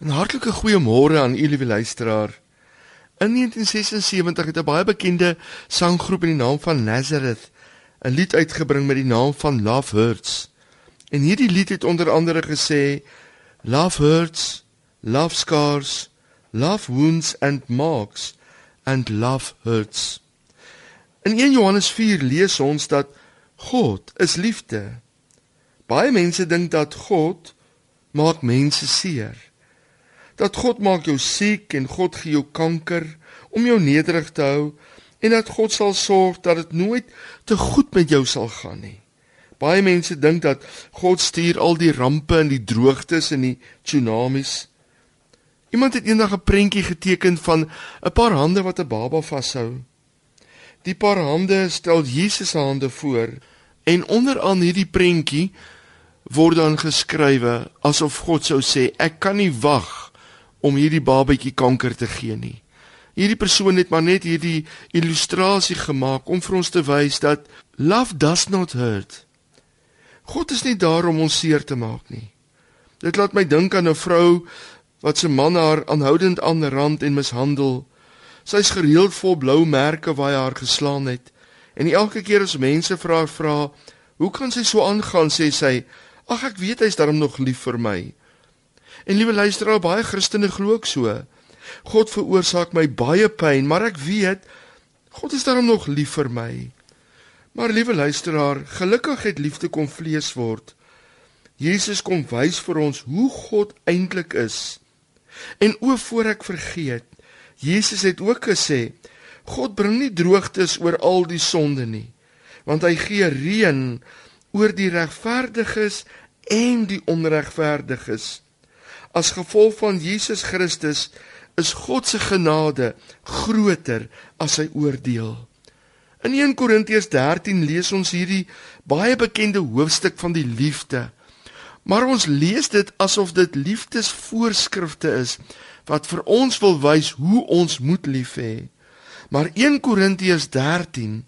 'n Hartlike goeiemôre aan u liewe luisteraar. In 1976 het 'n baie bekende sanggroep in die naam van Nazareth 'n lied uitgebring met die naam van Love Hurts. En hierdie lied het onder andere gesê Love hurts, love scars, love wounds and marks and love hurts. In 1 Johannes 4 lees ons dat God is liefde. Baie mense dink dat God maak mense seer dat God maak jou siek en God gee jou kanker om jou nederig te hou en dat God sal sorg dat dit nooit te goed met jou sal gaan nie. Baie mense dink dat God stuur al die rampe en die droogtes en die tsunamies. Iemand het eendag 'n prentjie geteken van 'n paar hande wat 'n baba vashou. Die paar hande stel Jesus se hande voor en onderaan hierdie prentjie word dan geskrywe asof God sou sê ek kan nie wag om hierdie babatjie kanker te gee nie. Hierdie persoon het maar net hierdie illustrasie gemaak om vir ons te wys dat love does not hurt. God is nie daar om ons seer te maak nie. Dit laat my dink aan 'n vrou wat se man haar aanhoudend aanrand en mishandel. Sy's gereeld vol blou merke waar hy haar geslaan het. En elke keer as mense vra vra, "Hoe kan sy so aangaan?" sê sy, "Ag ek weet hy's darm nog lief vir my." En liewe luisteraar, baie Christene glo ook so. God veroorsaak my baie pyn, maar ek weet God is daarom nog lief vir my. Maar liewe luisteraar, gelukkig het liefde kom vlees word. Jesus kom wys vir ons hoe God eintlik is. En o voor ek vergeet, Jesus het ook gesê, God bring nie droogtes oor al die sonde nie, want hy gee reën oor die regverdiges en die onregverdiges. As gevolg van Jesus Christus is God se genade groter as sy oordeel. In 1 Korintiërs 13 lees ons hierdie baie bekende hoofstuk van die liefde. Maar ons lees dit asof dit liefdesvoorskrifte is wat vir ons wil wys hoe ons moet lief hê. Maar 1 Korintiërs 13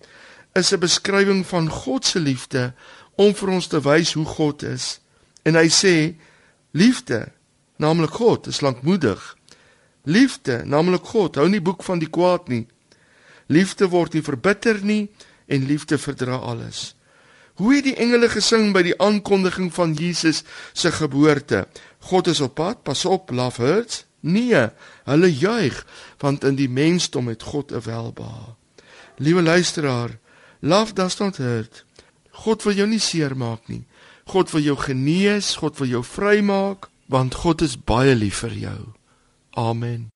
is 'n beskrywing van God se liefde om vir ons te wys hoe God is. En hy sê liefde naamlik God, is lankmoedig. Liefde, naamlik God, hou nie boek van die kwaad nie. Liefde word nie verbitter nie en liefde verdra alles. Hoe het die engele gesing by die aankondiging van Jesus se geboorte? God is op pad, pas op, love hurts. Nee, hulle juig want in die mensdom het God 'n welbehae. Liewe luisteraar, love does not hurt. God wil jou nie seermaak nie. God wil jou genees, God wil jou vrymaak want God is baie lief vir jou. Amen.